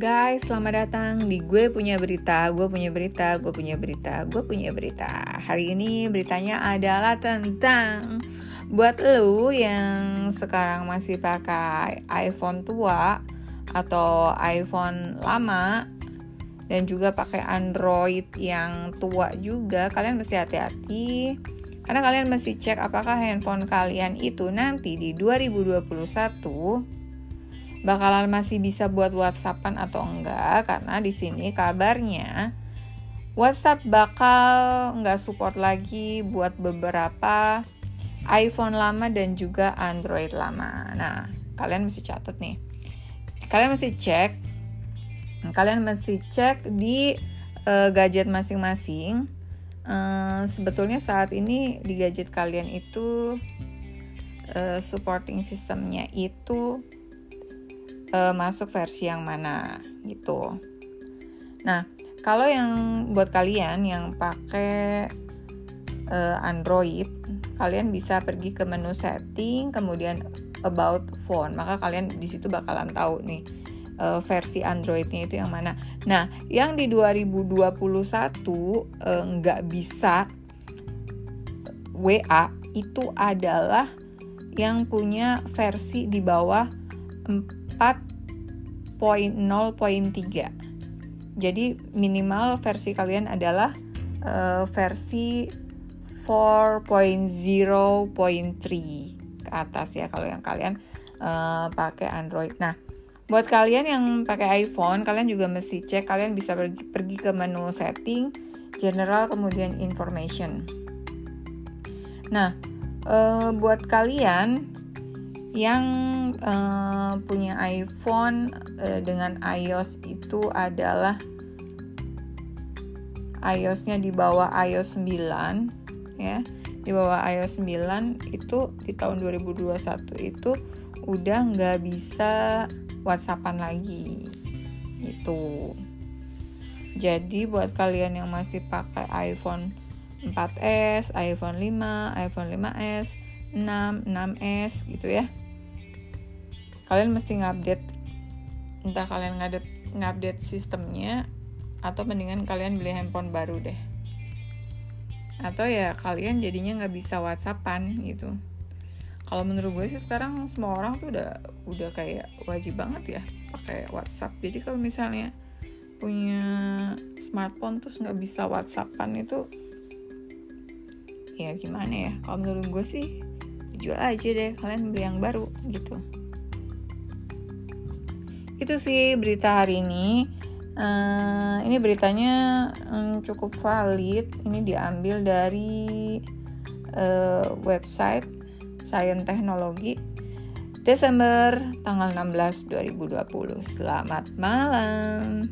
Guys, selamat datang di Gue Punya Berita, Gue Punya Berita, Gue Punya Berita, Gue Punya Berita. Hari ini beritanya adalah tentang Buat lu yang sekarang masih pakai iPhone tua Atau iPhone lama Dan juga pakai Android yang tua juga Kalian mesti hati-hati. Karena kalian mesti cek apakah handphone kalian itu nanti di 2021 bakalan masih bisa buat WhatsAppan atau enggak karena di sini kabarnya WhatsApp bakal nggak support lagi buat beberapa iPhone lama dan juga Android lama. Nah, kalian mesti catat nih. Kalian mesti cek, kalian mesti cek di uh, gadget masing-masing. Uh, sebetulnya saat ini di gadget kalian itu uh, supporting sistemnya itu uh, masuk versi yang mana gitu. Nah, kalau yang buat kalian yang pakai uh, Android, kalian bisa pergi ke menu setting, kemudian about phone. Maka kalian di situ bakalan tahu nih uh, versi Androidnya itu yang mana. Nah, yang di 2021 nggak uh, bisa WA itu adalah yang punya versi di bawah 4.0.3 jadi minimal versi kalian adalah uh, versi 4.0.3 ke atas ya kalau yang kalian uh, pakai Android. Nah buat kalian yang pakai iPhone kalian juga mesti cek kalian bisa pergi, pergi ke menu setting general kemudian information. Nah uh, buat kalian yang uh, punya iPhone uh, dengan iOS itu adalah iOS-nya di bawah iOS 9 ya. Di bawah iOS 9 itu di tahun 2021 itu udah nggak bisa WhatsAppan lagi itu. Jadi buat kalian yang masih pakai iPhone 4S, iPhone 5, iPhone 5S, 6, 6S gitu ya kalian mesti ngupdate entah kalian ngupdate sistemnya atau mendingan kalian beli handphone baru deh. Atau ya kalian jadinya nggak bisa whatsappan gitu. Kalau menurut gue sih sekarang semua orang tuh udah udah kayak wajib banget ya pakai WhatsApp. Jadi kalau misalnya punya smartphone terus nggak bisa whatsappan itu ya gimana ya? Kalau menurut gue sih jual aja deh kalian beli yang baru gitu itu sih berita hari ini. Uh, ini beritanya um, cukup valid. Ini diambil dari uh, website Science Teknologi Desember tanggal 16 2020 selamat malam